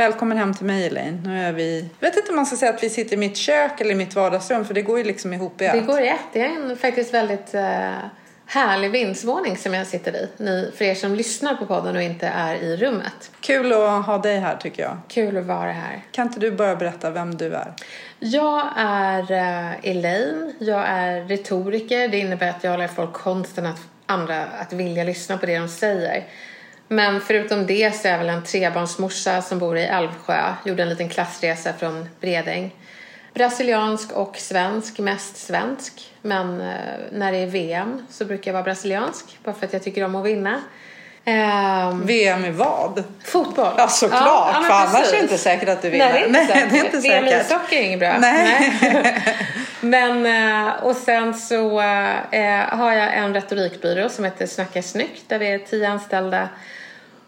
Välkommen hem till mig Elaine. Nu är vi... Jag vet inte om man ska säga att vi sitter i mitt kök eller i mitt vardagsrum för det går ju liksom ihop i ett. Det går i ett. Det är en faktiskt väldigt uh, härlig vindsvåning som jag sitter i. Ni, för er som lyssnar på podden och inte är i rummet. Kul att ha dig här tycker jag. Kul att vara här. Kan inte du börja berätta vem du är? Jag är uh, Elaine. Jag är retoriker. Det innebär att jag lär folk konsten att andra att vilja lyssna på det de säger. Men förutom det så är jag väl en trebarnsmorsa som bor i Älvsjö. Gjorde en liten klassresa från Bredäng. Brasiliansk och svensk, mest svensk. Men eh, när det är VM så brukar jag vara brasiliansk. Bara för att jag tycker om att vinna. Um, VM i vad? Fotboll. Ja, såklart. Ja, för annars är det inte säkert att du vinner. Nej, det är inte, Nej, säkert. Det är inte VM i ishockey är inget bra. Nej. Nej. Men, eh, och sen så äh, har jag en retorikbyrå som heter Snacka snyggt där vi är tio anställda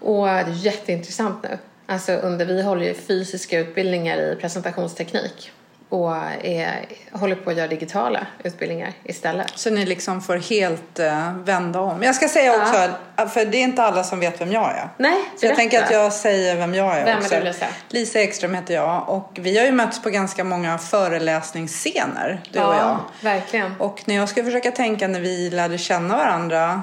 och det är jätteintressant nu. Alltså under, vi håller ju fysiska utbildningar i presentationsteknik och är, håller på att göra digitala utbildningar istället. Så ni liksom får helt uh, vända om. Jag ska säga också, ja. för det är inte alla som vet vem jag är. Nej, Så jag tänker att jag säger vem jag är vem också. Är du, Lisa? Lisa Ekström heter jag och vi har ju mötts på ganska många föreläsningsscener, du ja, och jag. verkligen. Och när jag ska försöka tänka när vi lärde känna varandra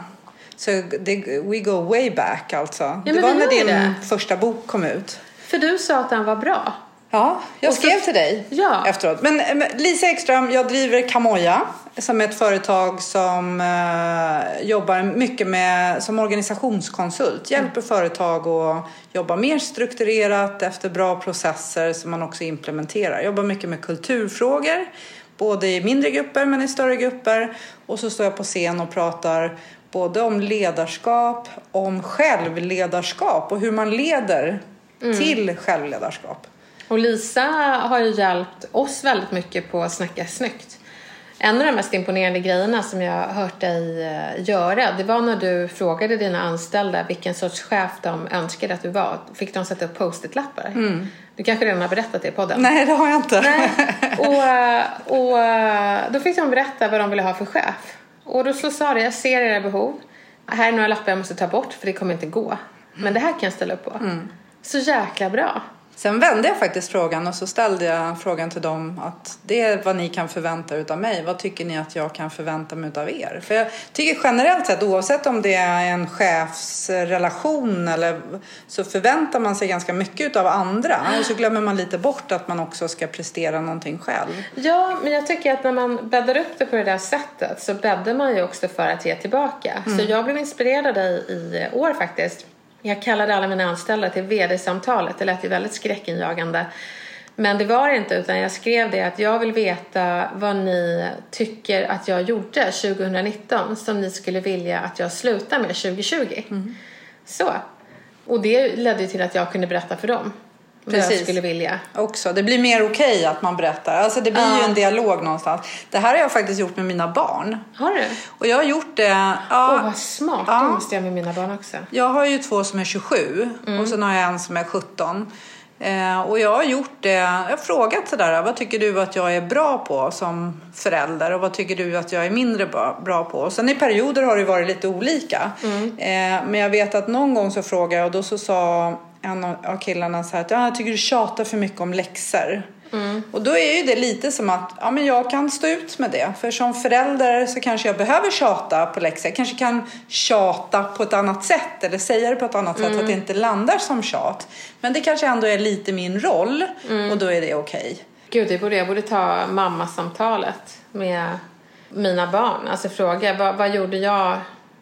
så det, we go way back alltså. Ja, det var när din det. första bok kom ut. För du sa att den var bra. Ja, jag Och skrev så, till dig ja. efteråt. Men, men Lisa Ekström, jag driver Kamoja som är ett företag som uh, jobbar mycket med som organisationskonsult. Hjälper mm. företag att jobba mer strukturerat efter bra processer som man också implementerar. Jobbar mycket med kulturfrågor både i mindre grupper men i större grupper. Och så står jag på scen och pratar både om ledarskap, om självledarskap och hur man leder mm. till självledarskap. Och Lisa har ju hjälpt oss väldigt mycket på att snacka snyggt. En av de mest imponerande grejerna som jag har hört dig eh, göra det var när du frågade dina anställda vilken sorts chef de önskade att du var. Fick de sätta upp post-it-lappar? Mm. Du kanske redan har berättat det i podden? Nej, det har jag inte. Nej. Och, eh, och eh, då fick de berätta vad de ville ha för chef. Och då så sa det, jag ser era behov. Här är några lappar jag måste ta bort för det kommer inte gå. Men det här kan jag ställa upp på. Mm. Så jäkla bra. Sen vände jag faktiskt frågan och så ställde jag frågan till dem att det är vad ni kan förvänta er av mig. Vad tycker ni att jag kan förvänta mig av er? För jag tycker generellt sett oavsett om det är en chefsrelation eller så förväntar man sig ganska mycket av andra och så glömmer man lite bort att man också ska prestera någonting själv. Ja, men jag tycker att när man bäddar upp det på det där sättet så bäddar man ju också för att ge tillbaka. Mm. Så jag blev inspirerad av dig i år faktiskt jag kallade alla mina anställda till vd-samtalet. Det lät ju väldigt skräckinjagande. Men det var det inte, utan jag skrev det att jag vill veta vad ni tycker att jag gjorde 2019 som ni skulle vilja att jag slutar med 2020. Mm. Så. Och det ledde till att jag kunde berätta för dem Precis. vad jag skulle vilja. Också. Det blir mer okej okay att man berättar. Alltså det blir ja. ju en dialog någonstans. Det här har jag faktiskt gjort med mina barn. Har du? Och jag har gjort det... Ja, Åh, vad smart. Ja. Det måste jag med mina barn också. Jag har ju två som är 27 mm. och sen har jag en som är 17. Eh, och jag har gjort det, jag har frågat sådär, vad tycker du att jag är bra på som förälder och vad tycker du att jag är mindre bra på? Och sen i perioder har det varit lite olika. Mm. Eh, men jag vet att någon gång så frågade jag och då så sa en av killarna så här att jag tycker du tjatar för mycket om läxor. Mm. Och då är ju det lite som att ja, men jag kan stå ut med det. För som förälder så kanske jag behöver tjata på läxor. Jag kanske kan tjata på ett annat sätt eller säga det på ett annat mm. sätt så att det inte landar som tjat. Men det kanske ändå är lite min roll mm. och då är det okej. Okay. Gud, det borde, jag borde ta mammasamtalet med mina barn. Alltså fråga, vad, vad gjorde jag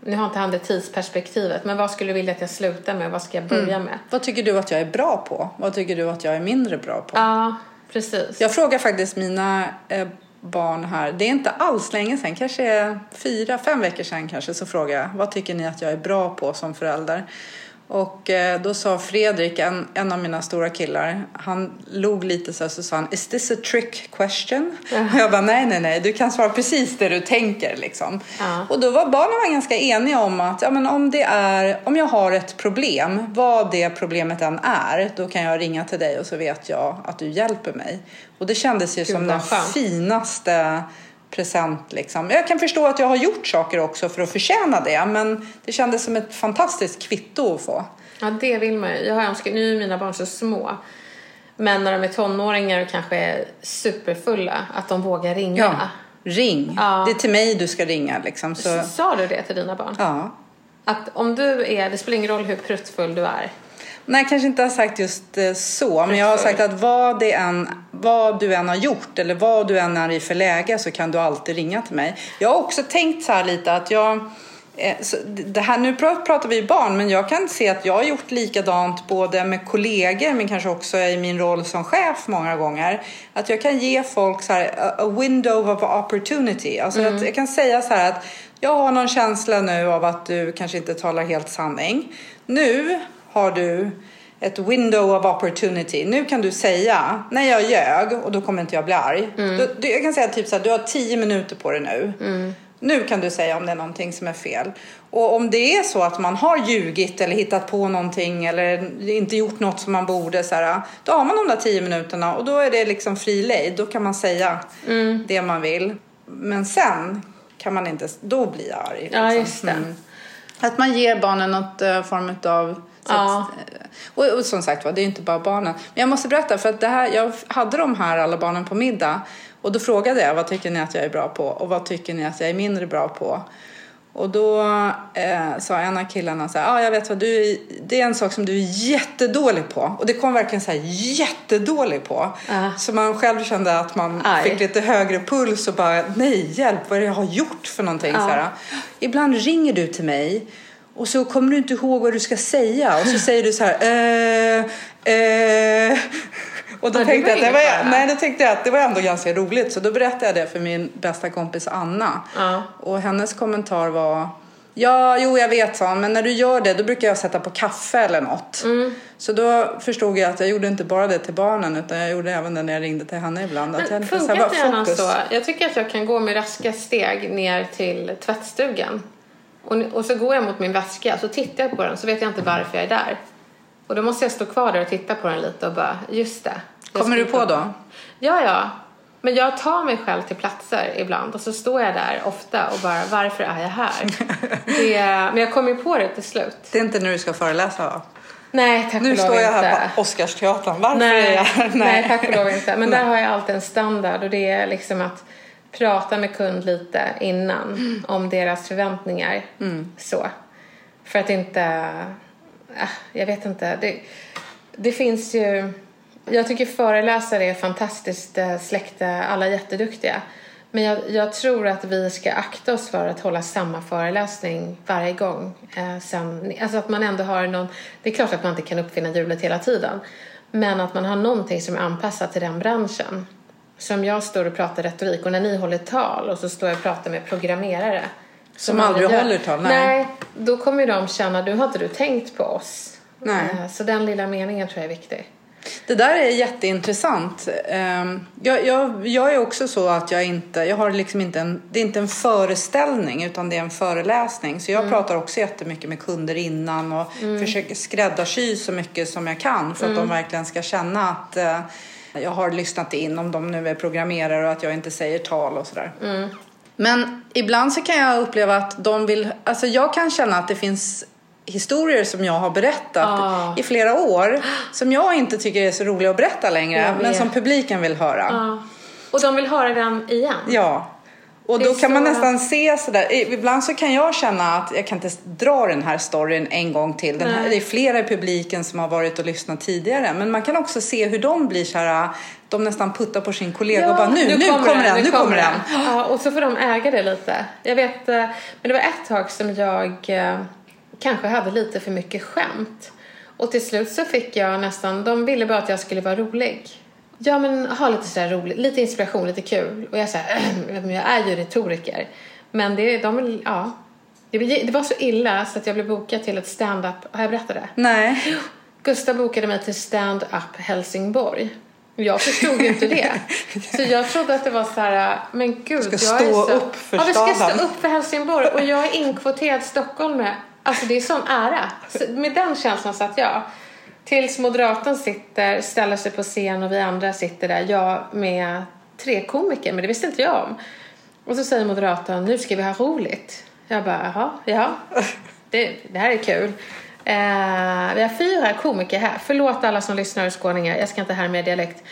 nu har inte han det tidsperspektivet, men vad skulle du vilja att jag slutar med? Vad ska jag börja mm. med? Vad tycker du att jag är bra på? Vad tycker du att jag är mindre bra på? Ja, precis. Jag frågar faktiskt mina eh, barn här, det är inte alls länge sedan, kanske fyra, fem veckor sedan kanske, så frågar jag vad tycker ni att jag är bra på som förälder? Och eh, då sa Fredrik, en, en av mina stora killar, han log lite så här så sa han Is this a trick question? Mm. Och jag bara nej nej nej, du kan svara precis det du tänker liksom. Mm. Och då var barnen ganska eniga om att ja, men om, det är, om jag har ett problem, vad det problemet än är, då kan jag ringa till dig och så vet jag att du hjälper mig. Och det kändes ju Gud, som den finaste present. Liksom. Jag kan förstå att jag har gjort saker också för att förtjäna det men det kändes som ett fantastiskt kvitto att få. Ja, det vill man ju. Jag har önskat, nu är mina barn så små. Men när de är tonåringar och kanske är superfulla, att de vågar ringa. Ja, ring. Ja. Det är till mig du ska ringa liksom. Så, Sa du det till dina barn? ja. Att om du är, det spelar ingen roll hur pruttfull du är. Nej, kanske inte har sagt just eh, så, men jag har sagt att vad, det än, vad du än har gjort eller vad du än är i för läge så kan du alltid ringa till mig. Jag har också tänkt så här lite att jag eh, det här, nu pra- pratar vi barn, men jag kan se att jag har gjort likadant både med kollegor men kanske också i min roll som chef många gånger. Att jag kan ge folk så här, a, window of opportunity. Alltså att jag kan säga så här att jag har någon känsla nu av att du kanske inte talar helt sanning. Nu har du ett window of opportunity. Nu kan du säga, när jag ljög och då kommer inte jag bli arg. Du, du, jag kan säga typ så här, du har tio minuter på dig nu. Nu kan du säga om det är någonting som är fel. Och om det är så att man har ljugit eller hittat på någonting eller inte gjort något som man borde, så här, då har man de där tio minuterna och då är det liksom fri lejd. Då kan man säga det man vill. Men sen kan man inte, då blir jag arg. Ja, liksom. just det. Att man ger barnen något uh, form av Ja. att, eh, och, och som sagt var, det är ju inte bara barnen. Men jag måste berätta, för att det här, jag hade de här alla barnen på middag. Och då frågade jag, vad tycker ni att jag är bra på? Och vad tycker ni att jag är mindre bra på? Och då eh, sa en av killarna så här, ah, jag vet vad du är, det är en sak som du är jättedålig på. Och det kom verkligen så här jättedålig på. Ja. Så man själv kände att man Aj. fick lite högre puls och bara, nej hjälp, vad är det jag har gjort för någonting? Ja. Så här, Ibland ringer du till mig och så kommer du inte ihåg vad du ska säga och så säger du så här eh, eh. Och då Ja, tänkte jag att det var, nej, då tänkte jag att det var ändå ganska roligt så då berättade jag det för min bästa kompis Anna. Ja. Och hennes kommentar var Ja, jo jag vet sa men när du gör det då brukar jag sätta på kaffe eller något. Mm. Så då förstod jag att jag gjorde inte bara det till barnen utan jag gjorde även det när jag ringde till henne ibland. att jag Men inte så här funkar inte så? Jag tycker att jag kan gå med raska steg ner till tvättstugan. Och, och så går jag mot min väska, så tittar jag på den, så vet jag inte varför jag är där. Och då måste jag stå kvar där och titta på den lite och bara, just det. Kommer du på då? Ja, ja. Men jag tar mig själv till platser ibland och så står jag där ofta och bara, varför är jag här? det, men jag kommer ju på det till slut. Det är inte när du ska föreläsa va? Nej, tack Nu och lov står jag inte. här på Oscarsteatern. Varför är Nej, jag här? nej. tack och lov inte. Men där har jag alltid en standard och det är liksom att prata med kund lite innan om deras förväntningar. Så. För att inte... Äh, jag vet inte. Det, det finns ju... Jag tycker föreläsare är fantastiskt eh, släkte. Alla är jätteduktiga. Men jag, jag tror att vi ska akta oss för att hålla samma föreläsning varje gång. Eh, sen, alltså att man ändå har någon... Det är klart att man inte kan uppfinna hjulet hela tiden. Men att man har någonting som är anpassat till den branschen. Som jag står och pratar retorik och när ni håller tal och så står jag och pratar med programmerare. Som aldrig håller tal, nej. nej. då kommer ju de känna, du har inte du tänkt på oss. Nej. Eh, Så den lilla meningen tror jag är viktig. Det där är jätteintressant. Ehm, Jag, jag, jag är också så att jag inte, jag har liksom inte en, det är inte en föreställning utan det är en föreläsning. Så jag Mm. pratar också jättemycket med kunder innan och försöker skräddarsy så mycket som jag kan för att Mm. de verkligen ska känna att eh, jag har lyssnat in om de nu är programmerare och att jag inte säger tal och sådär. Mm. Men ibland så kan jag uppleva att de vill, alltså jag kan känna att det finns historier som jag har berättat Ah. i flera år som jag inte tycker är så roliga att berätta längre men som publiken vill höra. Ja. Och de vill höra den igen. Ja. Och då kan man nästan se sådär, ibland så kan jag känna att jag kan inte dra den här storyn en gång till. Den här, det är flera i publiken som har varit och lyssnat tidigare. Men man kan också se hur de blir så här, de nästan puttar på sin kollega och bara nu, nu, kommer den, nu kommer den. Ja, och så får de äga det lite. Jag vet, eh, men det var ett tag som jag eh, kanske hade lite för mycket skämt. Och till slut så fick jag nästan, de ville bara att jag skulle vara rolig. Ja men ha lite så här roligt, lite inspiration, lite kul. Och jag men jag är ju retoriker. Men det, de ja. Det, det var så illa så att jag blev bokad till ett stand-up, har jag berättat det? Nej. Gustav bokade mig till Stand Up Helsingborg. Jag förstod ju inte det. Så jag trodde att det var så här, men gud. ska jag stå är så... upp för Ja, vi ska staden. stå upp för Helsingborg och jag är inkvoterad stockholmare. Alltså det är sån ära. Så med den känslan satt jag. Tills moderatorn sitter, ställer sig på scen och vi andra sitter där. Jag med tre komiker, men det visste inte jag om. Och så säger moderatorn, nu ska vi ha roligt. Jag bara, jaha, ja. Det, det här är kul. Eh, vi har fyra komiker här. Förlåt alla som lyssnar och skåningar. Jag ska inte härma dialekt.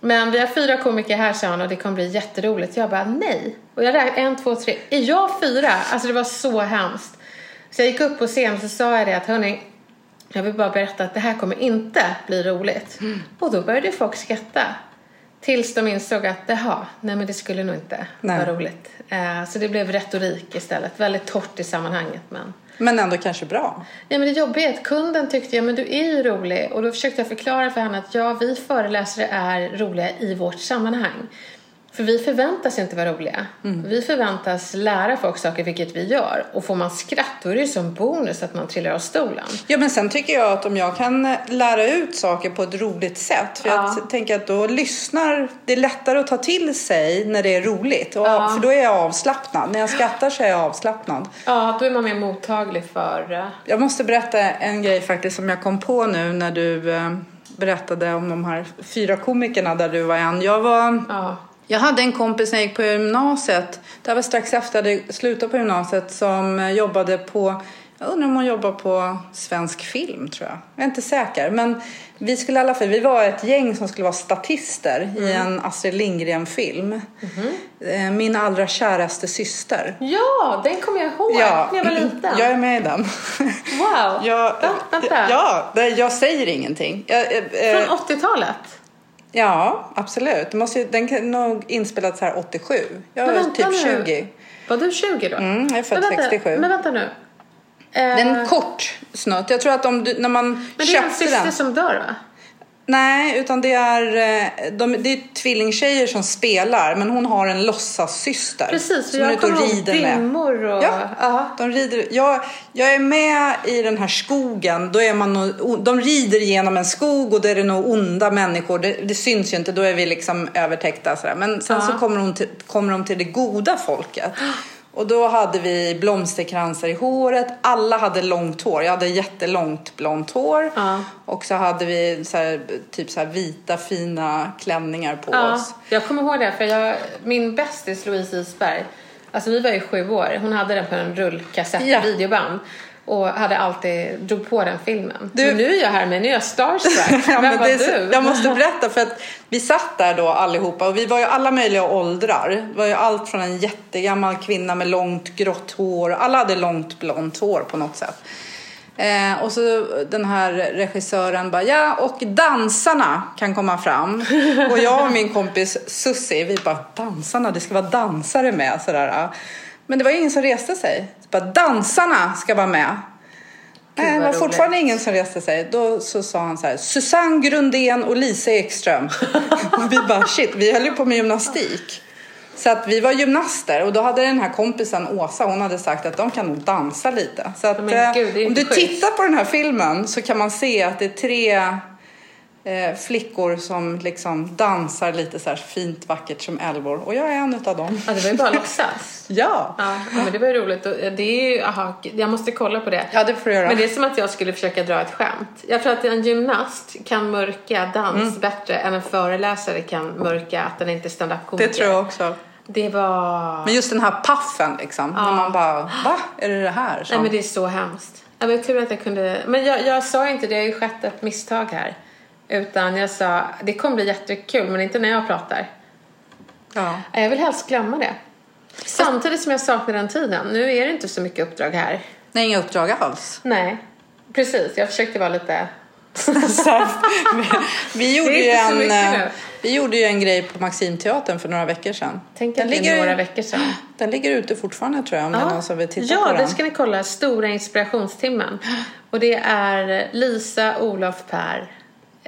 Men vi har fyra komiker här, sa han, och det kommer bli jätteroligt. Jag bara, nej. Och jag räknade, en, två, tre. Är jag fyra? Alltså det var så hemskt. Så jag gick upp på scen och så sa jag det att, hörni, jag vill bara berätta att det här kommer inte bli roligt. Och då började folk skratta. Tills de insåg att, jaha, nej men det skulle nog inte Nej. vara roligt. Eh, så det blev retorik istället. Väldigt torrt i sammanhanget men. Men ändå kanske bra. Ja, men det jobbiga är att kunden tyckte, ja men du är ju rolig. Och då försökte jag förklara för henne att ja, vi föreläsare är roliga i vårt sammanhang. För vi förväntas inte vara roliga. Vi förväntas lära folk saker, vilket vi gör. Och får man skratt, då är det som bonus att man trillar av stolen. Ja, men sen tycker jag att om jag kan eh, lära ut saker på ett roligt sätt. För Ja. jag tänker att då lyssnar, det är lättare att ta till sig när det är roligt. Och, Ja. För då är jag avslappnad. När jag skrattar så är jag avslappnad. Ja, då är man mer mottaglig för... eh, Jag måste berätta en grej faktiskt som jag kom på nu när du eh, berättade om de här fyra komikerna där du var en. Jag var... Ja. Jag hade en kompis när jag gick på gymnasiet, det här var strax efter jag hade slutat på gymnasiet, som eh, jobbade på, jag undrar om hon jobbar på svensk film tror jag. Jag är inte säker. Men vi skulle i alla fall, vi var ett gäng som skulle vara statister i en Astrid Lindgren-film. Eh, Min allra käraste syster. ja, den kommer jag ihåg när jag var liten. jag är med i den. Wow! Jag? Vänta. ja, jag säger ingenting. Jag, eh, Från 80-talet? Ja, absolut. Det måste, ju- den kan nog inspelats här 87. Jag Men vänta typ nu. 20. Var du 20 då? Mm, jag är född men vänta, 67. Men vänta nu. Det är Eh, kort snutt. Jag tror att om du, när man men det är köpte syster den. som dör va? Nej, utan det är, eh, de, det är tvillingtjejer som spelar. Men hon har en låtsassyster. Precis, som hon jag kommer ihåg dimmor och... Ja, de rider. Jag, jag är med i den här skogen. Då är man de rider genom en skog och där är det nog onda människor. Det, det syns ju inte, då är vi liksom övertäckta. Sådär. Men sen Ja. så kommer de, till, kommer de till det goda folket. Och då hade vi blomsterkransar i håret. Alla hade långt hår. Jag hade jättelångt blont hår. Ja. Och så hade vi så här, typ så vita fina klänningar på Ja, oss. jag kommer ihåg det för jag, min bästis Louise Isberg, alltså vi var ju sju år, hon hade den på en rullkassett, Ja. videoband och hade alltid, drog på den filmen. Du- Men nu är jag här med, nu är jag starstruck. Ja, Vem var så- du? Jag måste berätta för att vi satt där då allihopa och vi var ju alla möjliga åldrar. Det var ju allt från en jättegammal kvinna med långt grått hår. Alla hade långt blont hår på något sätt. Eh, och så den här regissören bara, ja och dansarna kan komma fram. Och jag och min kompis Sussi, vi bara, dansarna, det ska vara dansare med. Sådär. Men det var ingen som reste sig. Så bara, dansarna ska vara med. Gud, Nej, det var fortfarande roligt. ingen som reste sig. Då så sa han så här, Susanne Grundén och Lisa Ekström. och vi bara, shit, vi höll ju på med gymnastik. Så att vi var gymnaster och då hade den här kompisen Åsa, hon hade sagt att de kan nog dansa lite. Så att, eh, gud, är om du schysst. tittar på den här filmen så kan man se att det är tre eh, flickor som liksom dansar lite så fint vackert som älvor. Och jag är en utav dem. Ja, det var ju bara att låtsas. Ja, Ja, men det var ju roligt. Och Det är ju, aha, jag måste kolla på det. ja det får du göra. Men det är som att jag skulle försöka dra ett skämt. Jag tror att en gymnast kan mörka dans Mm. bättre än en föreläsare kan mörka att den inte är stand-up-komiker. det tror jag också. Det var... Men just den här paffen liksom. När man bara, va? Är det det här? Som... Nej men det är så hemskt. Jag var tur att jag kunde... Men jag, jag sa inte det, det har ju skett ett misstag här. Utan jag sa, det kommer bli jättekul men inte när jag pratar. ja. Jag vill helst glömma det. Samtidigt som jag saknar den tiden. Nu är det inte så mycket uppdrag här. Nej, inga uppdrag alls. Nej, precis. Jag försökte vara lite... Vi, vi, gjorde Det ju en, eh, vi gjorde ju en grej på Maximteatern för några veckor sedan. Tänk den, det ligger, några veckor sedan. den ligger ute fortfarande tror jag om det är någon som vill titta ja, på det den. ska ni kolla. Stora inspirationstimmen. Och det är Lisa, Olof, Per.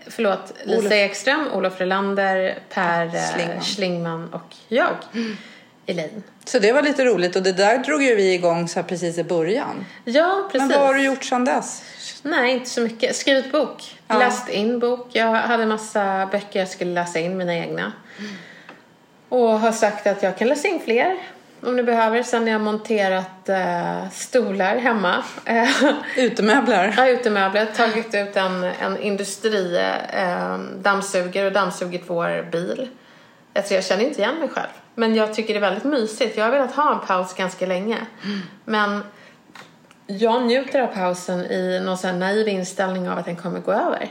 Förlåt, Lisa Olof. Ekström, Olof Relander, Per eh, Schlingmann. Schlingmann och jag. Elaine. Så det var lite roligt och det där drog ju vi igång så här precis i början. Ja, precis. Men vad har du gjort sedan dess? Nej, inte så mycket. Skrivit bok. Ja. Läst in bok. Jag hade massa böcker jag skulle läsa in, mina egna. Och har sagt att jag kan läsa in fler om ni behöver. Sen har jag monterat eh, stolar hemma. Eh, Utemöbler? har utemöbler, tagit ut en, en industri eh, och dammsugit vår bil. Alltså jag känner inte igen mig själv. Men jag tycker det är väldigt mysigt. Jag har velat ha en paus ganska länge. Men jag njuter av pausen i någon sån naiv inställning av att den kommer gå över.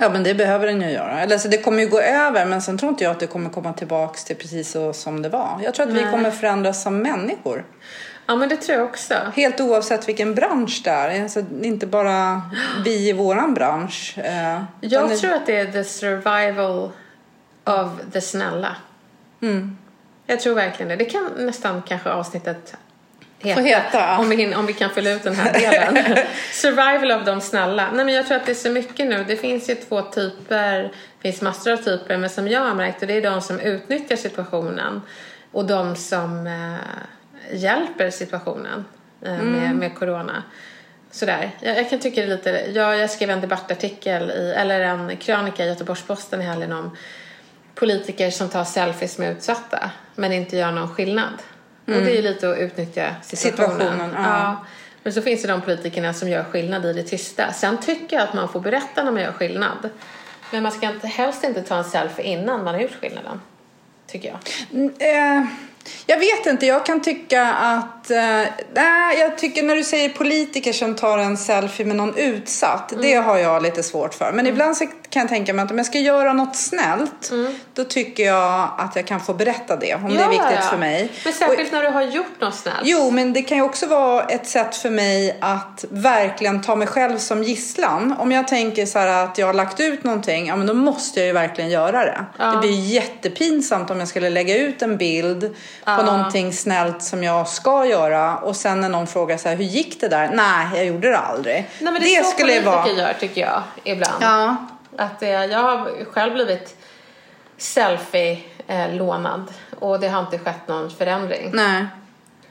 Ja, men det behöver den ju göra. Eller, så det kommer ju gå över, men sen tror inte jag att det kommer komma tillbaks till precis så som det var. Jag tror att vi Nej. kommer förändras som människor. Ja, men det tror jag också. Helt oavsett vilken bransch det är. Alltså, inte bara vi i våran bransch. eh, Jag det- tror att det är the survival of the snälla. Mm. Jag tror verkligen det. Det kan nästan kanske avsnittet heta. Heta. Om, vi om vi kan fylla ut den här delen. survival of de snälla. Nej, men jag tror att det är så mycket nu. Det finns ju två typer. Det finns massor av typer. Men som jag har märkt, och det är de som utnyttjar situationen. Och de som eh, hjälper situationen eh, med, med corona. Sådär. Jag, jag kan tycka lite... Jag, jag skrev en debattartikel i, eller en krönika i Göteborgs-Posten i helgen om politiker som tar selfies med utsatta men inte gör någon skillnad. Och det är ju lite att utnyttja situationen. Situationen, ja. Men så finns det de politikerna som gör skillnad i det tysta. Sen tycker jag att man får berätta när man gör skillnad. Men man ska inte, helst inte ta en selfie innan man har gjort skillnaden. Tycker jag. Eh, jag vet inte, jag kan tycka att... Eh, nej, jag tycker när du säger politiker som tar en selfie med någon utsatt, det Mm. har jag lite svårt för. Men ibland så kan jag tänka mig att om jag ska göra något snällt, då tycker jag att jag kan få berätta det, om det är Mm. Ja, viktigt ja. för mig. Men särskilt när du har gjort något snällt. Jo, men det kan ju också vara ett sätt för mig att verkligen ta mig själv som gisslan. Om jag tänker så här att jag har lagt ut någonting, ja men då måste jag ju verkligen göra det. Ja. Det blir jättepinsamt om jag skulle lägga ut en bild på någonting snällt som jag ska göra och sen när någon frågar så här, hur gick det där? Nej, jag gjorde det aldrig. Nej, men det är så skulle vara... gör tycker jag ibland. Ja, Att eh, jag har själv blivit selfie-lånad och det har inte skett någon förändring. nej.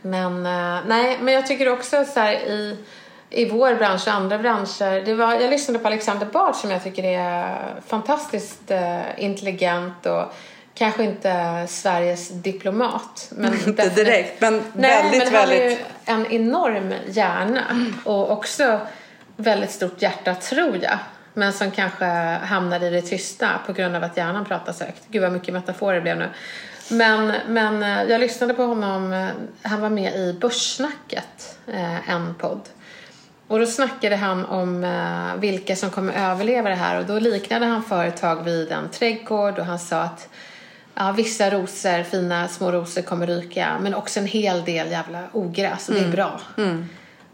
Men, eh, nej, men jag tycker också så här i, i vår bransch och andra branscher. Det var, jag lyssnade på Alexander Bard som jag tycker är fantastiskt eh, intelligent och kanske inte Sveriges diplomat. Men Inte direkt, men Nej, väldigt, men han väldigt... är ju en enorm hjärna och också väldigt stort hjärta tror jag. Men som kanske hamnar i det tysta på grund av att hjärnan pratar så högt. Gud vad mycket metaforer det blev nu. Men, men eh, jag lyssnade på honom, eh, han var med i Börssnacket, eh, en podd. Och då snackade han om vilka som kommer överleva det här och då liknade han företag vid en trädgård och han sa att ja, vissa rosor, fina små rosor kommer ryka men också en hel del jävla ogräs och det är bra. Eh,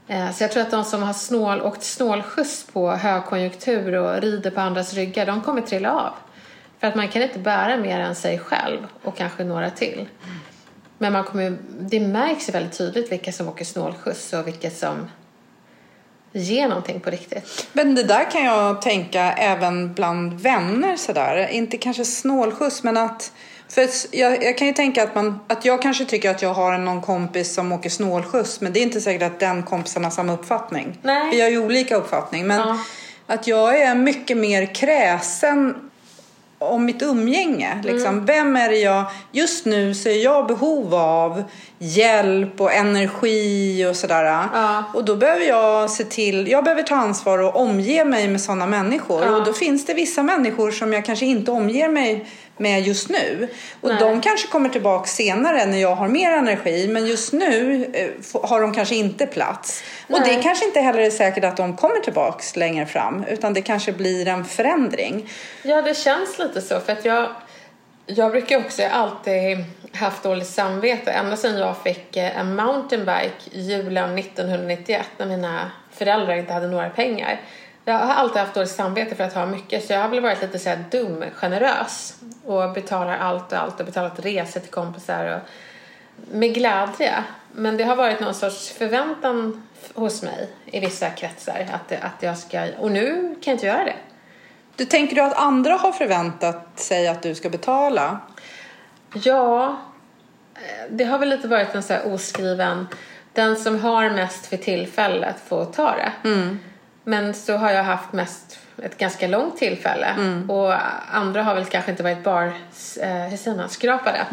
Eh, så jag tror att de som har snål, åkt snålskjuts på högkonjunktur och rider på andras ryggar, de kommer trilla av. För att man kan inte bära mer än sig själv och kanske några till. Men man kommer, det märks ju väldigt tydligt vilka som åker snålskjuts och vilka som ger någonting på riktigt. Men det där kan jag tänka även bland vänner sådär. Inte kanske snålskjuts men att för jag, jag kan ju tänka att, man, att jag kanske tycker att jag har någon kompis som åker snålskjuts men det är inte säkert att den kompisen har samma uppfattning. Nej. Vi har ju olika uppfattning men Ja. att jag är mycket mer kräsen om mitt umgänge. Liksom. Mm. Vem är det jag... Just nu så är jag behov av hjälp och energi och sådär. Ja. Och då behöver jag se till... Jag behöver ta ansvar och omge mig med sådana människor. Ja. Och då finns det vissa människor som jag kanske inte omger mig med just nu. Och Nej. de kanske kommer tillbaka senare när jag har mer energi. Men just nu eh, har de kanske inte plats. Och Nej. det kanske inte heller är säkert att de kommer tillbaka längre fram. Utan det kanske blir en förändring. Ja, det känns lite så. För att jag, jag brukar också, jag har alltid haft dåligt samvete. Ända sedan jag fick eh, en mountainbike julen 1991 när mina föräldrar inte hade några pengar. Jag har alltid haft dåligt samvete för att ha mycket så jag har väl varit lite såhär dum, generös och betalar allt och allt och betalat resor till kompisar och med glädje. Men det har varit någon sorts förväntan hos mig i vissa kretsar att, att jag ska, och nu kan jag inte göra det. Du tänker du att andra har förväntat sig att du ska betala? Ja, eh, det har väl lite varit en så här oskriven... Den som har mest för tillfället får ta det. Men så har jag haft mest ett ganska långt tillfälle. Och andra har väl kanske inte varit bar, eh, hur säger man, skrapade.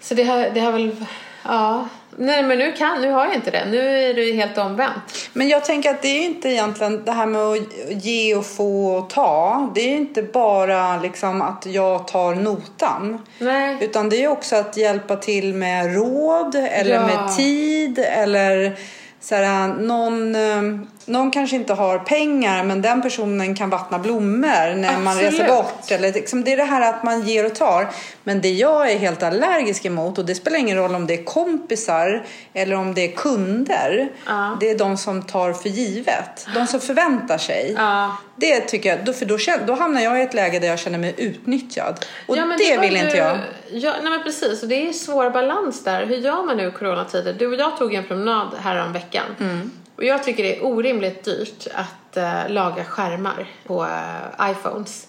Så det har, det har väl, ja. Nej men nu kan, nu har jag inte det. Nu är det helt omvänt. Men jag tänker att det är inte egentligen det här med att ge och få och ta. Det är inte bara liksom att jag tar notan. Nej. Utan det är också att hjälpa till med råd eller Ja. med tid eller så här, någon, eh, någon kanske inte har pengar men den personen kan vattna blommor när man Absolut. reser bort. Eller, liksom, det är det här att man ger och tar. Men det jag är helt allergisk emot och det spelar ingen roll om det är kompisar eller om det är kunder. Ja. Det är de som tar för givet. De som förväntar sig. Ja. Det tycker jag, då, för då, då hamnar jag i ett läge där jag känner mig utnyttjad. Och Ja, det vill du- inte jag. Ja, nej men precis, och det är svår balans där. Hur gör man nu i coronatider? Du och jag tog en promenad här om veckan. Mm. Och jag tycker det är orimligt dyrt att eh, laga skärmar på eh, iPhones.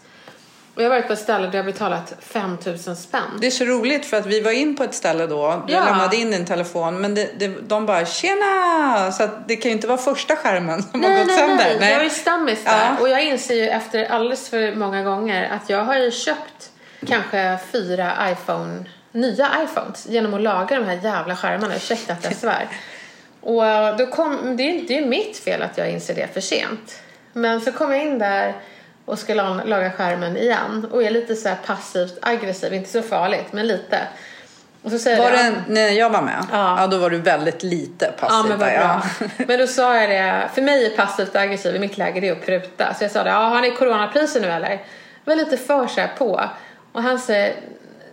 Och jag har varit på ett ställe där jag har betalat 5000 spänn. Det är så roligt för att vi var in på ett ställe då. Du Ja. lämnade in din telefon men det, det, de bara tjena! Så att det kan ju inte vara första skärmen som har Nej, gått nej, sönder. nej. Jag är stammis där. Ja. Och jag inser ju efter alldeles för många gånger att jag har ju köpt kanske fyra iPhone, nya iPhones genom att laga de här jävla skärmarna. Ursäkta att jag svär. Och då kom, det är ju det är ju mitt fel att jag inser det för sent. Men så kom jag in där och ska la- laga skärmen igen och är lite så här passivt aggressiv, inte så farligt men lite. Och så säger Var jag, det när jag var med? Ja. då var du väldigt lite passiv. Ja men vad bra. Men då sa jag det, för mig är passivt aggressiv i mitt läge det är att pruta. Så jag sa det, ja har ni coronapriser nu eller? Jag var lite för så här på. Och han säger,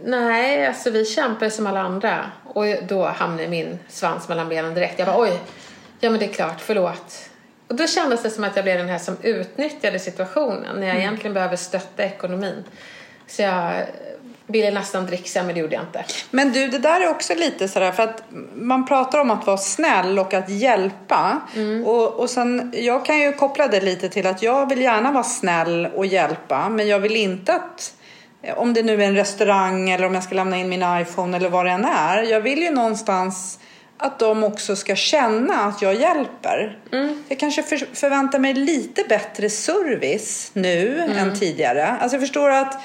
nej alltså vi kämpar som alla andra. Och då hamnade min svans mellan benen direkt. Jag bara oj, ja men det är klart, förlåt. Och då kändes det som att jag blev den här som utnyttjade situationen när jag egentligen behöver stötta ekonomin. Så jag ville nästan dricksa men det gjorde jag inte. Men du, det där är också lite sådär för att man pratar om att vara snäll och att hjälpa. Mm. Och, och sen, jag kan ju koppla det lite till att jag vill gärna vara snäll och hjälpa men jag vill inte att om det nu är en restaurang eller om jag ska lämna in min iPhone eller vad det än är. Jag vill ju någonstans att de också ska känna att jag hjälper. Mm. Jag kanske för, förväntar mig lite bättre service nu Mm. än tidigare. Alltså jag förstår att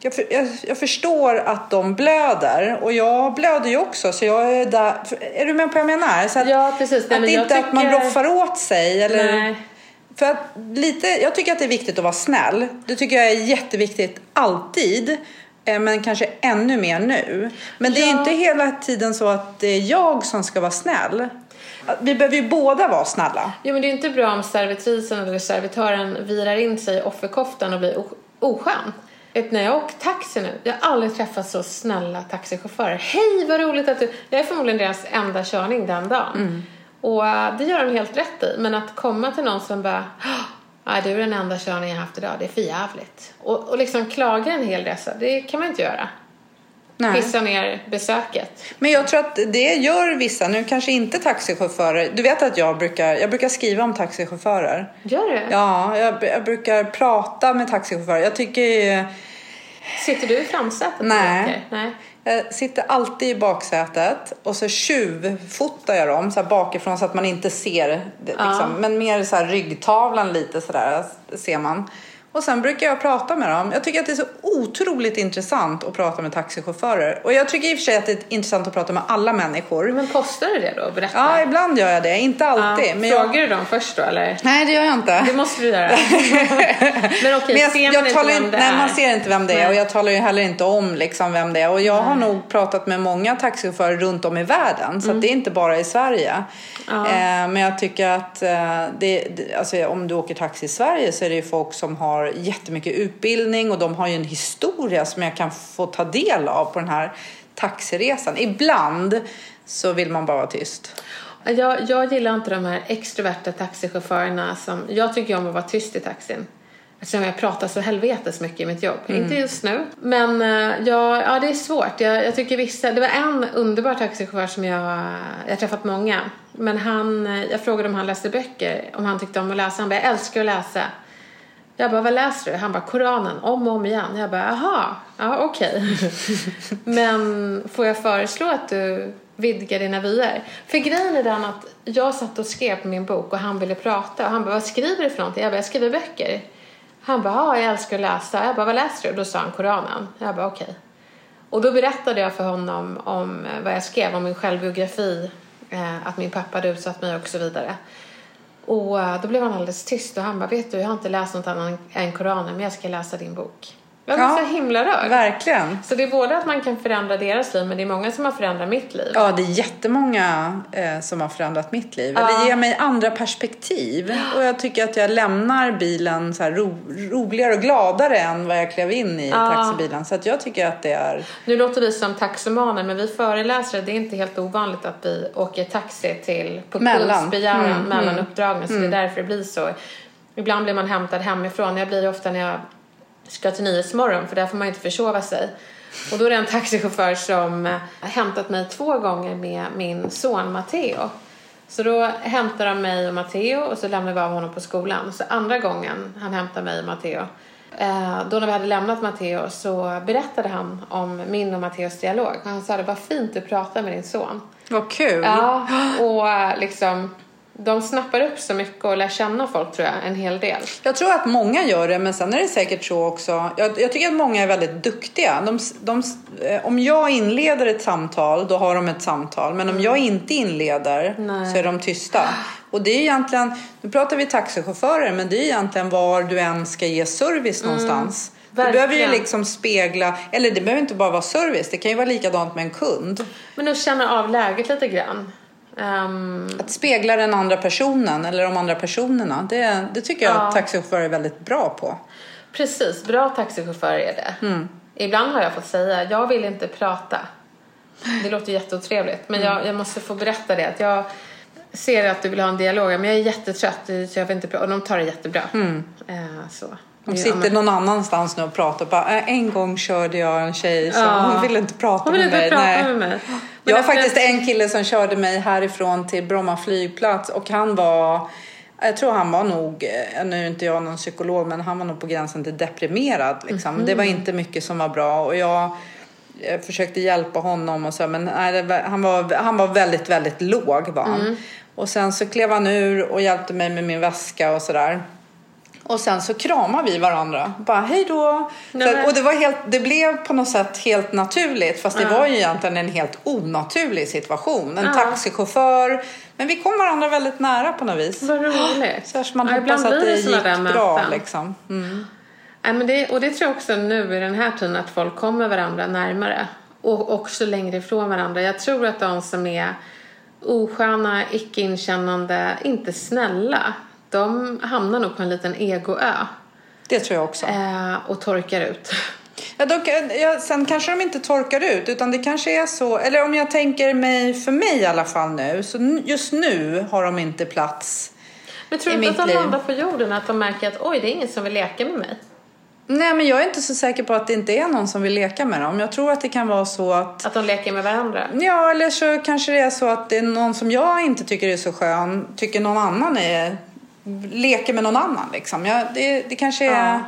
jag, för, jag, jag förstår att de blöder och jag blöder ju också så jag är där. Är du med på vad jag menar? Så att, Ja, precis. Nej, att inte att man tycker- roffar åt sig eller Nej. För att lite, jag tycker att det är viktigt att vara snäll. Det tycker jag är jätteviktigt alltid. eh, Men kanske ännu mer nu. Men det är Ja. inte hela tiden så att det är jag som ska vara snäll. Vi behöver ju båda vara snälla. Jo men det är inte bra om servitrisen eller servitören virar in sig i offerkoftan och blir oskön. När jag åker taxi nu, jag har aldrig träffat så snälla taxichaufförer. Hej vad roligt att du... Jag är förmodligen deras enda körning den dagen. Och äh, det gör de helt rätt i. Men att komma till någon som bara Nej, du är den enda körningen jag haft idag. Det är för jävligt. Och, och liksom klaga en hel resa, det kan man inte göra. Nej. Pissa ner besöket. Men jag tror att det gör vissa, nu kanske inte taxichaufförer. Du vet att jag brukar, jag brukar skriva om taxichaufförer. Gör du? Ja, jag, jag brukar prata med taxichaufförer. Jag tycker Sitter du i framsätet? Nej. Nej. Jag sitter alltid i baksätet och så tjuvfotar jag dem så bakifrån så att man inte ser. Liksom. Men mer så här ryggtavlan lite sådär ser man. Och sen brukar jag prata med dem. Jag tycker att det är så otroligt intressant att prata med taxichaufförer. Och jag tycker i och för sig att det är intressant att prata med alla människor. Men kostar det det då? Berätta. Ja, ibland gör jag det. Inte alltid. men jag... Frågar du dem först då eller? Nej, det gör jag inte. Det måste du göra. men okej, Men jag, ser man jag inte vem det nej, är? man ser inte vem det är Nej. och jag talar ju heller inte om liksom vem det är. Och jag har nog pratat med många taxichaufförer runt om i världen så att det är inte bara i Sverige. Mm. Ja. Eh, men jag tycker att eh, det, alltså, om du åker taxi i Sverige så är det ju folk som har jättemycket utbildning och de har ju en historia som jag kan få ta del av på den här taxiresan. Ibland så vill man bara vara tyst. Jag, jag gillar inte de här extroverta taxichaufförerna som... Jag tycker om att vara tyst i taxin. Eftersom jag pratar så helvetes mycket i mitt jobb. Mm. Inte just nu. Men eh, ja, ja, det är svårt. Jag, jag tycker vissa... Det var en underbar taxichaufför som jag... Jag har träffat många. Men han... eh, Jag frågade om han läste böcker. Om han tyckte om att läsa. Han bara, jag älskar att läsa. Jag bara, vad läser du? Han bara, Koranen, om och om igen. Jag bara, jaha, ja okej. Men får jag föreslå att du vidgar dina vyer? För grejen är den att jag satt och skrev på min bok och han ville prata. Och han bara, vad skriver du för någonting? Jag bara, jag skriver böcker. Han bara, ja, jag älskar att läsa. Jag bara, vad läser du? Då sa han Koranen. Jag bara, okej. Och då berättade jag för honom om eh, vad jag skrev om min självbiografi. Eh, att min pappa hade utsatt mig och så vidare. Och eh, då blev han alldeles tyst och han bara, vet du, jag har inte läst något annat än Koranen men jag ska läsa din bok. Jag blir så himla rörd. Verkligen. Så det är både att man kan förändra deras liv men det är många som har förändrat mitt liv. Ja, det är jättemånga eh, som har förändrat mitt liv. Eller ger mig andra perspektiv. Och jag tycker att jag lämnar bilen så ro, roligare och gladare än vad jag klev in i taxibilen. Så att jag tycker att det är... Nu låter vi som taximaner men vi föreläsare, det är inte helt ovanligt att vi åker taxi till på Mellan. begäran Mm, mellan uppdragen. Så det är därför det blir så. Ibland blir man hämtad hemifrån. Jag blir det ofta när jag ska till Nyhetsmorgon för där får man inte försova sig. Och då är det en taxichaufför som eh, har hämtat mig två gånger med min son Matteo. Så då hämtar de mig och Matteo och så lämnar vi av honom på skolan. Så andra gången han hämtar mig och Matteo eh, då när vi hade lämnat Matteo så berättade han om min och Matteos dialog. Och han sa det var fint du pratar med din son. Vad kul. Ja, och eh, liksom de snappar upp så mycket och lär känna folk tror jag en hel del. Jag tror att många gör det, men sen är det säkert så också. Jag, jag tycker att många är väldigt duktiga. De, de, eh, om jag inleder ett samtal, då har de ett samtal. Men om jag inte inleder Nej. så är de tysta. Och det är egentligen, nu pratar vi taxichaufförer, men det är egentligen var du än ska ge service någonstans. Du behöver ju verkligen. liksom spegla, eller det behöver inte bara vara service, det kan ju vara likadant med en kund. Men att känna av läget lite grann. Ehm, Att spegla den andra personen eller de andra personerna, det, det tycker jag Ja. att taxichaufförer är väldigt bra på. precis, bra taxichaufförer är det. Mm. Ibland har jag fått säga, jag vill inte prata. Det låter jätteotrevligt, men Mm. jag, jag måste få berätta det. Att jag ser att du vill ha en dialog, men jag är jättetrött så jag vill inte prata. Och de tar det jättebra. Eh, så. De sitter någon annanstans nu och pratar. Bara, "Äh, en gång körde jag en tjej så Ja. hon ville inte prata Hon vill med inte mig. prata Nej. med mig. Jag har faktiskt en kille som körde mig härifrån till Bromma flygplats och han var jag tror han var nog, eh, nu är inte jag någon psykolog, men han var nog på gränsen till deprimerad. Liksom. Det var Mhm. inte mycket som var bra och jag, försökte hjälpa honom och så, men nej, var, han, var, han var väldigt, väldigt låg var han. Mm. Och sen så klev han ur och hjälpte mig med min väska och sådär. Och sen så kramade vi varandra. Bara hej då. Så, och det, var helt, det blev på något sätt helt naturligt. Fast det Ja. var ju egentligen en helt onaturlig situation. En Ja. taxichaufför. Men vi kom varandra väldigt nära på något vis. Vad roligt. Så man Ja, hoppas att det gick bra. Liksom. Mm. Nej, men det, och det tror jag också nu i den här tiden att folk kommer varandra närmare och också längre ifrån varandra. Jag tror att de som är osköna, icke inkännande, inte snälla, de hamnar nog på en liten egoö Det tror jag också. eh, och torkar ut. Ja, då, kan- ja, sen kanske de inte torkar ut utan det kanske är så, eller om jag tänker mig för mig i alla fall nu, så just nu har de inte plats. Men tror du inte att de landar på jorden att de märker att oj, det är ingen som vill leka med mig? Nej men jag är inte så säker på att det inte är någon som vill leka med dem. Jag tror att det kan vara så att Att de leker med varandra? Ja, eller så kanske det är så att det är någon som jag inte tycker är så skön, tycker någon annan är, leker med någon annan liksom. Ja, det, det kanske är, Ja.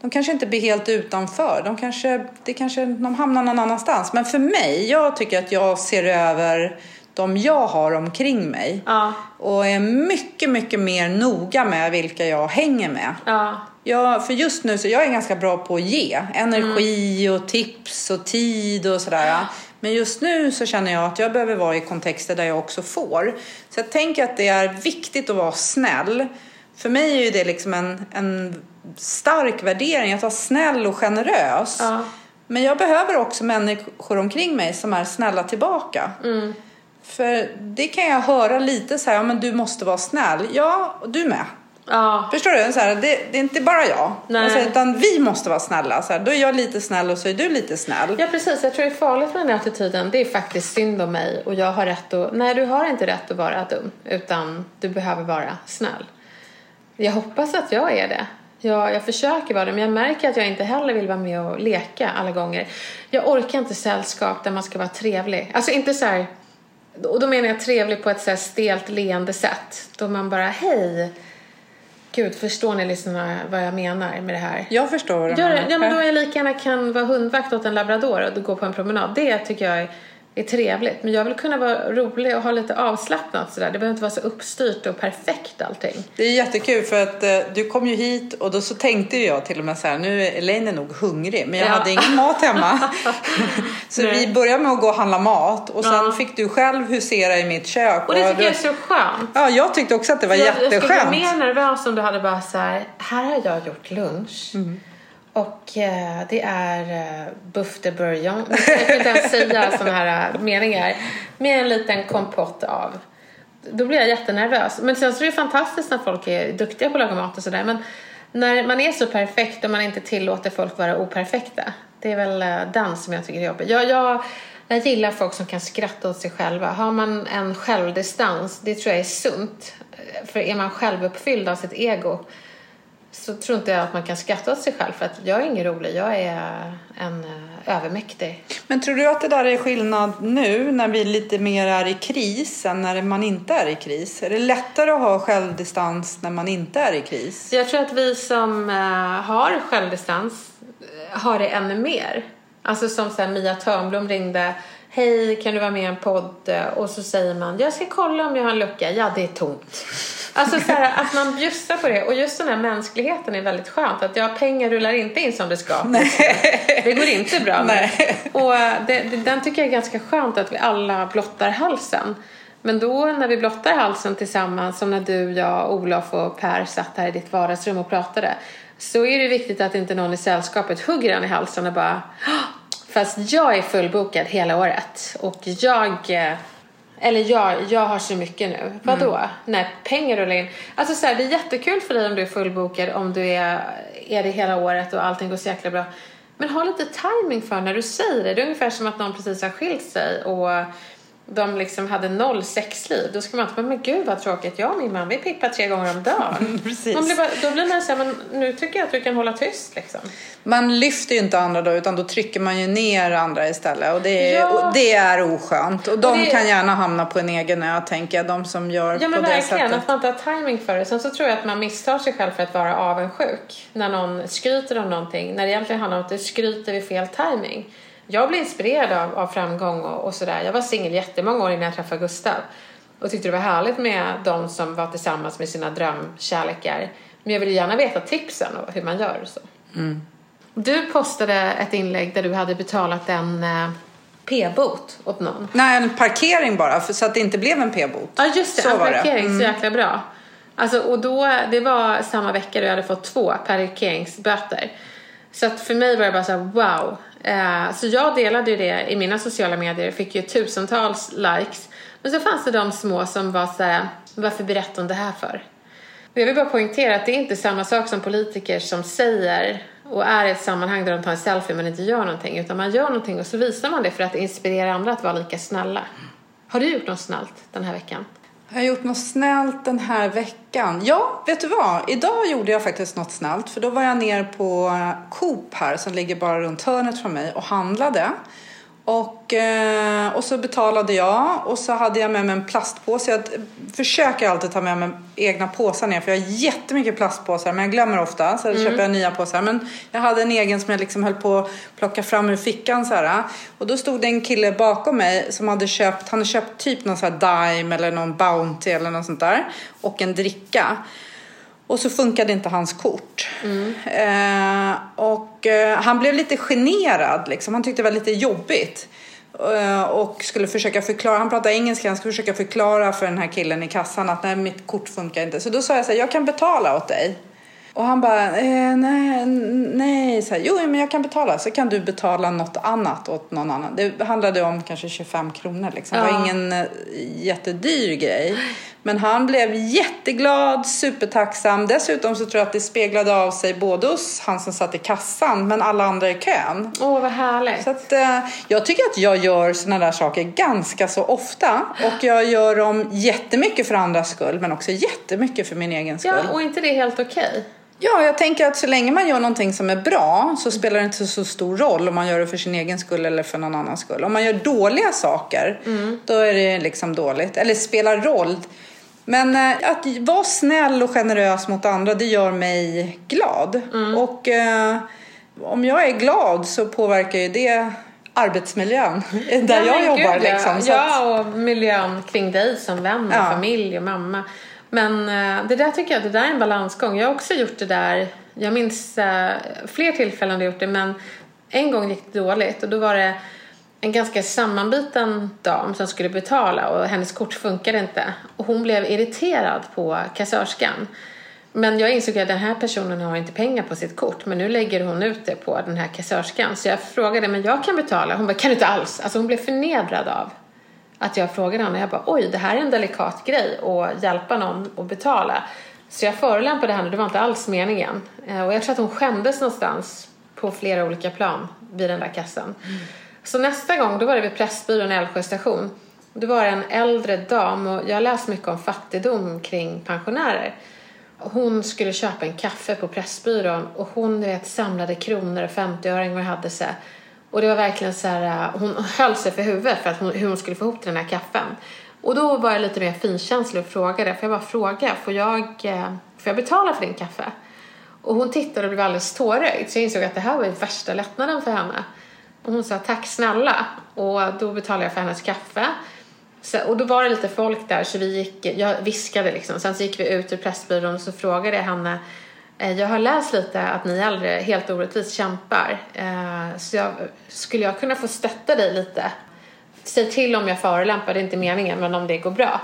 de kanske inte blir helt utanför. De kanske, det kanske, de hamnar någon annanstans. Men för mig, jag tycker att jag ser över de jag har omkring mig. Ja, Och är mycket, mycket mer noga med vilka jag hänger med. ja, Ja, för just nu så jag är ganska bra på att ge energi och tips och tid och sådär. Men just nu så känner jag att jag behöver vara i kontexter där jag också får. Så jag tänker att det är viktigt att vara snäll. För mig är det liksom en, en stark värdering att vara snäll och generös. ja. Men jag behöver också människor omkring mig som är snälla tillbaka. Mm. För det kan jag höra lite så här, ja men du måste vara snäll. Ja, du med. Ja. Förstår du? Så här, det, det är inte bara jag. Nej. Alltså, utan vi måste vara snälla. Så här, då är jag lite snäll och så är du lite snäll. Ja precis, jag tror det är farligt med den här attityden. Det är faktiskt synd om mig och jag har rätt att... Nej, du har inte rätt att vara dum. Utan du behöver vara snäll. Jag hoppas att jag är det. Jag, jag försöker vara det, men jag märker att jag inte heller vill vara med och leka alla gånger. Jag orkar inte sällskap där man ska vara trevlig. Alltså inte så här... Och då menar jag trevlig på ett så här stelt leende sätt. Då man bara, hej. Gud, förstår ni lyssnarna vad jag menar med det här? Jag förstår Gör. Ja, men då är jag lika gärna kan vara hundvakt åt en labrador och gå på en promenad. Det tycker jag är, är trevligt. Men jag vill kunna vara rolig och ha lite avslappnat sådär. Det behöver inte vara så uppstyrt och perfekt allting. Det är jättekul för att eh, du kom ju hit och då så tänkte jag till och med så här, nu är Elaine nog hungrig men jag Ja. hade ingen mat hemma. så Nej. vi började med att gå och handla mat och sen Ja. fick du själv husera i mitt kök. Och det tycker du- jag är så skönt. Ja, jag tyckte också att det var jag, jag skulle bli jätteskönt. mer nervös om du hade bara så här, här har jag gjort lunch. Och eh, det är eh, buff de bourgogne. Jag kan inte ens säga sådana här eh, meningar. Med en liten kompott av. Då blir jag jättenervös. Men sen så är det fantastiskt när folk är duktiga på att laga mat och sådär. Men när man är så perfekt och man inte tillåter folk vara operfekta. Det är väl eh, den som jag tycker är jobbig. Jag, jag, jag gillar folk som kan skratta åt sig själva. Har man en självdistans, det tror jag är sunt. För är man självuppfylld av sitt ego så tror inte jag att man kan skratta åt sig själv för att jag är ingen rolig, jag är en uh, övermäktig. Men tror du att det där är skillnad nu när vi lite mer är i kris än när man inte är i kris? Är det lättare att ha självdistans när man inte är i kris? Jag tror att vi som uh, har självdistans uh, har det ännu mer. Alltså som sen Mia Törnblom ringde Hej, kan du vara med i en podd? Och så säger man, jag ska kolla om jag har en lucka. Ja, det är tomt. Alltså så här, att man bjussar på det. Och just den här mänskligheten är väldigt skönt. Att ja, pengar rullar inte in som det ska. Nej. Det går inte bra. Nej. Och det, det, den tycker jag är ganska skönt att vi alla blottar halsen. Men då när vi blottar halsen tillsammans, som när du, jag, Olof och Per satt här i ditt vardagsrum och pratade. Så är det viktigt att inte någon i sällskapet hugger den i halsen och bara Fast jag är fullbokad hela året och jag eller jag, jag har så mycket nu. Vadå? Mm. Nej, pengar rullar in. Alltså så här, det är jättekul för dig om du är fullbokad, om du är, är det hela året och allting går så jäkla bra. Men ha lite timing för när du säger det. Det är ungefär som att någon precis har skilt sig och de liksom hade noll sexliv. Då ska man inte bara, men gud vad tråkigt. Jag och min man vi pippar tre gånger om dagen. Precis. Man blir bara, då blir man så här, men nu tycker jag att du kan hålla tyst liksom. Man lyfter ju inte andra då utan då trycker man ju ner andra istället och det är, ja. och det är oskönt. Och de och det... kan gärna hamna på en egen ö tänker jag, de som gör ja, men på det sättet. att man inte har timing för det. Sen så tror jag att man misstar sig själv för att vara avundsjuk. När någon skryter om någonting, när det egentligen handlar om att du skryter vid fel timing jag blev inspirerad av, av framgång och, och sådär. Jag var singel jättemånga år innan jag träffade Gustav och tyckte det var härligt med de som var tillsammans med sina drömkärlekar. Men jag ville gärna veta tipsen och hur man gör och så. Mm. Du postade ett inlägg där du hade betalat en eh, p-bot åt någon. Nej, en parkering bara, för, så att det inte blev en p-bot. Ja, just det. Så en parkering, mm. så jäkla bra. Alltså, och då, det var samma vecka då jag hade fått två parkeringsböter. Så att för mig var det bara så här, wow. Eh, så jag delade ju det i mina sociala medier, fick ju tusentals likes. Men så fanns det de små som var så här, varför berättar hon det här för? Och jag vill bara poängtera att det är inte samma sak som politiker som säger och är i ett sammanhang där de tar en selfie men inte gör någonting. Utan man gör någonting och så visar man det för att inspirera andra att vara lika snälla. Har du gjort något snällt den här veckan? Har Jag gjort något snällt den här veckan. Ja, vet du vad? Idag gjorde jag faktiskt något snällt. För då var jag ner på Coop här som ligger bara runt hörnet från mig och handlade. Och, eh, och så betalade jag och så hade jag med mig en plastpåse. Jag försöker alltid ta med mig egna påsar ner för jag har jättemycket plastpåsar men jag glömmer ofta så mm. köper jag nya påsar. Men jag hade en egen som jag liksom höll på att plocka fram ur fickan så här. Och då stod det en kille bakom mig som hade köpt, han hade köpt typ någon så här Dime eller någon Bounty eller något sånt där och en dricka. Och så funkade inte hans kort. Mm. Eh, och eh, han blev lite generad liksom. Han tyckte det var lite jobbigt. Eh, och skulle försöka förklara, han pratar engelska, han skulle försöka förklara för den här killen i kassan att nej, mitt kort funkar inte. Så då sa jag så här, jag kan betala åt dig. Och han bara, eh, nej, nej. Så här, jo men jag kan betala. Så kan du betala något annat åt någon annan. Det handlade om kanske 25 kronor liksom. Det var ingen eh, jättedyr grej. Men han blev jätteglad, supertacksam. Dessutom så tror jag att det speglade av sig både hos han som satt i kassan men alla andra i kön. Åh, vad härligt. Så att, eh, jag tycker att jag gör sådana där saker ganska så ofta. Och jag gör dem jättemycket för andras skull men också jättemycket för min egen skull. Ja, och inte det helt okej? Okay? Ja, jag tänker att så länge man gör någonting som är bra så spelar det inte så stor roll om man gör det för sin egen skull eller för någon annans skull. Om man gör dåliga saker, mm. då är det liksom dåligt. Eller spelar roll. Men äh, att vara snäll och generös mot andra, det gör mig glad. Mm. Och äh, om jag är glad så påverkar ju det arbetsmiljön där ja, jag jobbar. Gud, liksom, ja, och miljön kring dig som vän och ja. familj och mamma. Men eh, det där tycker jag, det där är en balansgång. Jag har också gjort det där. Jag minns eh, fler tillfällen jag gjort det men en gång gick det dåligt och då var det en ganska sammanbiten dam som skulle betala och hennes kort funkade inte. Och hon blev irriterad på kassörskan. Men jag insåg att den här personen har inte pengar på sitt kort men nu lägger hon ut det på den här kassörskan. Så jag frågade, men jag kan betala. Hon bara, kan du inte alls? Alltså hon blev förnedrad av att jag frågade henne. Jag bara, oj, det här är en delikat grej att hjälpa någon att betala. Så jag förolämpade henne, det var inte alls meningen. Eh, och jag tror att hon skämdes någonstans på flera olika plan vid den där kassan. Mm. Så nästa gång, då var det vid Pressbyrån i Älvsjö station. Det var en äldre dam och jag har läst mycket om fattigdom kring pensionärer. Hon skulle köpa en kaffe på Pressbyrån och hon vet, samlade kronor och 50-öringar och hade sig. Och det var verkligen så här, eh, hon höll sig för huvudet för att hon, hur hon skulle få ihop till den här kaffen. Och då var jag lite mer finkänslig och frågade, får jag bara fråga, får jag, får jag betala för din kaffe? Och hon tittade och blev alldeles tårögd så jag insåg att det här var ju värsta lättnaden för henne. Och hon sa tack snälla och då betalade jag för hennes kaffe. Så, och då var det lite folk där så vi gick, jag viskade liksom. Sen så gick vi ut ur Pressbyrån och så frågade jag henne eh, jag har läst lite att ni äldre helt orättvist kämpar. Eh, så jag, skulle jag kunna få stötta dig lite? Säg till om jag förolämpar, det är inte meningen, men om det går bra.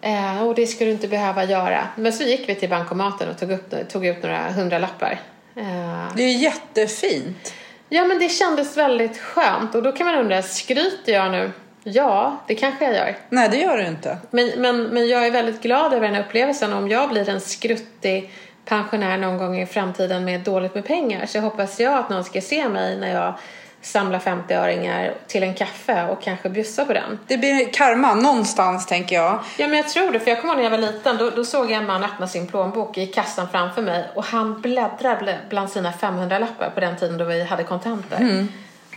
Eh, och det ska du inte behöva göra. Men så gick vi till bankomaten och tog, upp, tog ut några hundralappar. Eh, det är jättefint. Ja, men det kändes väldigt skönt. Och då kan man undra, skryter jag nu? Ja, det kanske jag gör. Nej, det gör du inte. Men, men, men jag är väldigt glad över den här upplevelsen. Om jag blir en skruttig pensionär någon gång i framtiden med dåligt med pengar så hoppas jag att någon ska se mig när jag samlar 50-öringar till en kaffe och kanske bjussa på den. Det blir karma någonstans tänker jag. Ja men jag tror det för jag kommer ihåg när jag var liten då, då såg jag en man öppna sin plånbok i kassan framför mig och han bläddrade bland sina 500-lappar på den tiden då vi hade kontanter. Mm.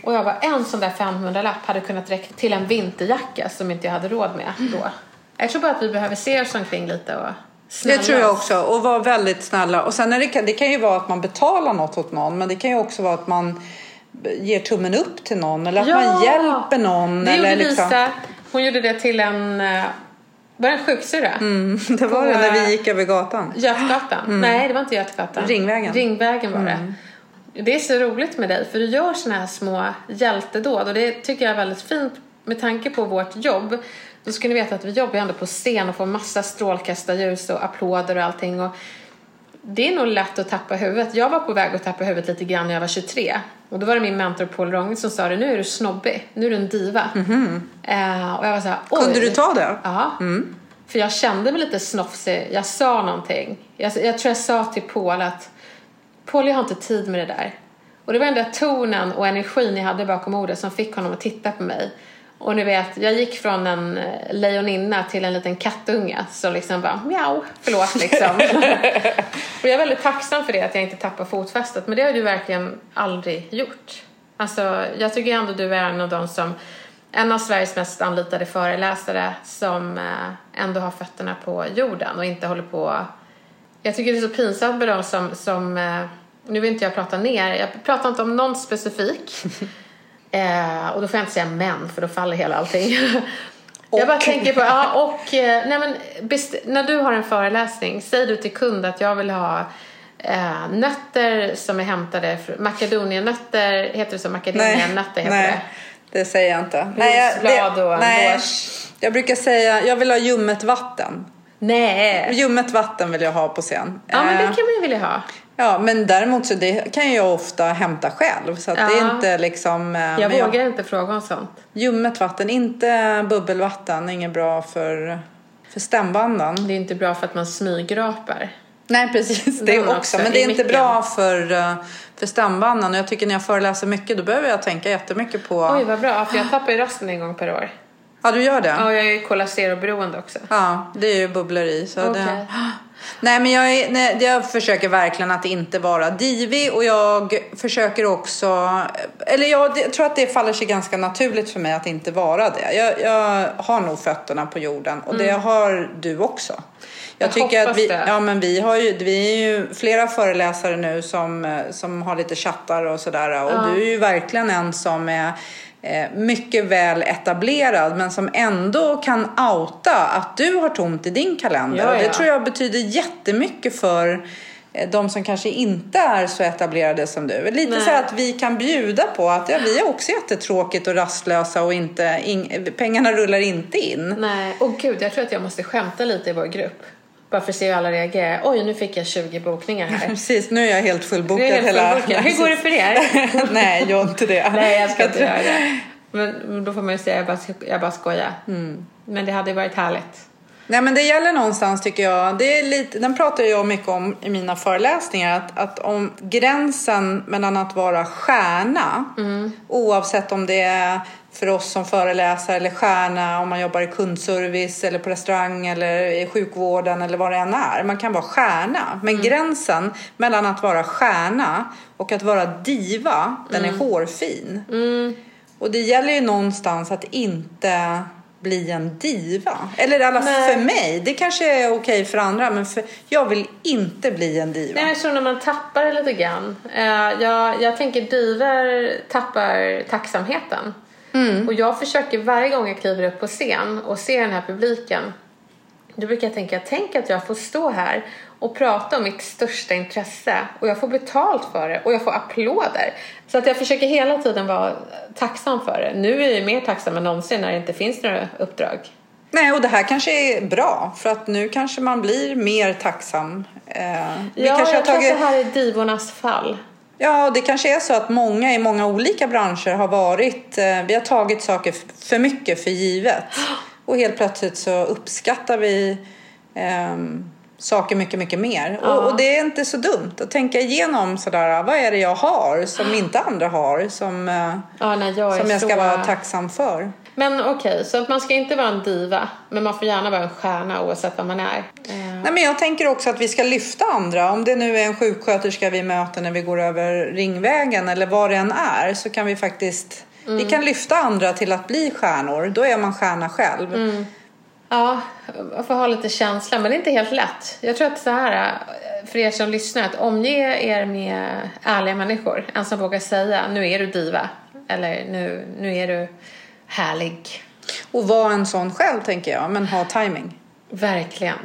Och jag var en sån där 500-lapp hade kunnat räcka till en vinterjacka som inte jag hade råd med då. Jag tror bara att vi behöver se oss omkring lite och Snälla. Det tror jag också. Och vara väldigt snälla. Och sen är det, det kan ju vara att man betalar något åt någon. Men det kan ju också vara att man ger tummen upp till någon. Eller att ja, man hjälper någon. Det eller gjorde liksom... Lisa. Hon gjorde det till en eh, var det en sjuksyrra? Mm, det var det när vi gick över gatan. Götgatan? Mm. Nej, det var inte Götgatan. Ringvägen. Ringvägen var mm. det. Det är så roligt med dig för du gör såna här små hjältedåd och det tycker jag är väldigt fint med tanke på vårt jobb. Då ska ni veta att vi jobbar ändå på scen och får massa strålkastarljus och applåder och allting. Och det är nog lätt att tappa huvudet. Jag var på väg att tappa huvudet lite grann när jag var 23. Och då var det min mentor Paul Ronge som sa det, nu är du snobbig, nu är du en diva. Mm -hmm. uh, och jag var så här, Kunde du ta det? Ja. Mm. För jag kände mig lite snofsig. Jag sa någonting. Jag, jag tror jag sa till Paul att Paul, jag har inte tid med det där. Och det var den där tonen och energin jag hade bakom ordet som fick honom att titta på mig. Och ni vet, jag gick från en eh, lejoninna till en liten kattunge som liksom bara mjau, förlåt liksom. och jag är väldigt tacksam för det, att jag inte tappar fotfästet. Men det har du verkligen aldrig gjort. Alltså, jag tycker ändå du är en av de som, en av Sveriges mest anlitade föreläsare som eh, ändå har fötterna på jorden och inte håller på jag tycker det är så pinsamt med de som, som eh, nu vill inte jag prata ner, jag pratar inte om någon specifik Eh, och då får jag inte säga män för då faller hela allting. Och. Jag bara tänker på, ja och, eh, nej men när du har en föreläsning, säger du till kund att jag vill ha eh, nötter som är hämtade, macadonianötter, heter det så? Macadonianötter heter nej, det. det säger jag inte. Nej, jag, det, och nej, jag brukar säga, jag vill ha ljummet vatten. Nej. Ljummet vatten vill jag ha på scen. Ja, men det eh, kan man ju vilja ha. Ja, men däremot så det kan jag ofta hämta själv. Så ja. det är inte liksom... Eh, jag vågar jag, inte fråga om sånt. Ljummet vatten, inte bubbelvatten. Inget bra för, för stämbanden. Det är inte bra för att man smygrapar. Nej, precis. Det också. också. Men det är inte bra för, eh, för stämbanden. Och jag tycker när jag föreläser mycket då behöver jag tänka jättemycket på... Oj, vad bra. För jag tappar ju rösten en gång per år. Ja, du gör det? Ja, jag är Cola också. Ja, det är ju bubblor i. Så okay. det... Nej, men jag, är, nej, jag försöker verkligen att inte vara divig och jag försöker också, eller jag, jag tror att det faller sig ganska naturligt för mig att inte vara det. Jag, jag har nog fötterna på jorden och mm. det har du också. Jag, jag tycker att vi, det. ja, men vi, har ju, vi är ju flera föreläsare nu som, som har lite chattar och sådär och ja. du är ju verkligen en som är Eh, mycket väl etablerad men som ändå kan outa att du har tomt i din kalender. Ja, ja. Det tror jag betyder jättemycket för eh, de som kanske inte är så etablerade som du. Lite Nej. så att vi kan bjuda på att ja, vi är också jättetråkigt och rastlösa och inte, in, pengarna rullar inte in. Nej, och gud jag tror att jag måste skämta lite i vår grupp. Bara för att se hur alla reagerar. Oj, nu fick jag 20 bokningar här. Precis, nu är jag helt fullbokad. Är helt hela... fullbokad. Hur går det för er? Nej, gör inte det. Nej, jag ska inte göra det. Men då får man ju säga jag bara, jag bara skojar. Mm. Men det hade varit härligt. Nej men det gäller någonstans tycker jag, det är lite, den pratar jag mycket om i mina föreläsningar, att, att om gränsen mellan att vara stjärna, Mm. oavsett om det är för oss som föreläsare eller stjärna om man jobbar i kundservice eller på restaurang eller i sjukvården eller vad det än är. Man kan vara stjärna. Men Mm. gränsen mellan att vara stjärna och att vara diva, den Mm. är hårfin. Och det gäller ju någonstans att inte bli en diva. Eller i alla fall Nej. för mig. Det kanske är okej för andra men för, jag vill inte bli en diva. Nej, men jag tror när man tappar det lite grann. Eh, jag, jag tänker divor tappar tacksamheten. Och jag försöker varje gång jag kliver upp på scen och ser den här publiken. Då brukar jag tänka, tänk att jag får stå här och prata om mitt största intresse och jag får betalt för det och jag får applåder. Så att jag försöker hela tiden vara tacksam för det. Nu är jag mer tacksam än någonsin när det inte finns några uppdrag. Nej, och det här kanske är bra för att nu kanske man blir mer tacksam. Eh, ja, kanske jag har tror tagit... att det här är divornas fall. Ja, det kanske är så att många i många olika branscher har varit, eh, vi har tagit saker för mycket för givet. Och helt plötsligt så uppskattar vi ehm, saker mycket, mycket mer. Ja. Och, och det är inte så dumt att tänka igenom sådär, vad är det jag har som inte andra har, som, eh, Ja, när jag som jag ska så... vara tacksam för. Men okej, så att man ska inte vara en diva, men man får gärna vara en stjärna oavsett vad man är. Eh, Nej, men jag tänker också att vi ska lyfta andra. Om det nu är en sjuksköterska vi möter när vi går över Ringvägen eller vad det än är så kan vi faktiskt vi kan lyfta andra till att bli stjärnor. Då är man stjärna själv. Ja, man får ha lite känsla, men det är inte helt lätt. Jag tror att så här, för er som lyssnar, att omge er med ärliga människor. En som vågar säga, nu är du diva. Eller nu, nu är du härlig. Och vara en sån själv tänker jag, men ha timing. Verkligen.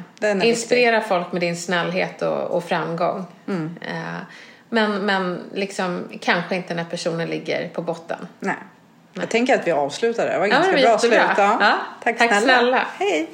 Inspirera folk med din snällhet och, och framgång. Mm. Eh, men, men liksom, kanske inte när personen ligger på botten. Nej. Jag tänker att vi avslutar där. Det var Ja, ganska det var bra slut. Ja. Tack, Tack snälla. snälla. Hej.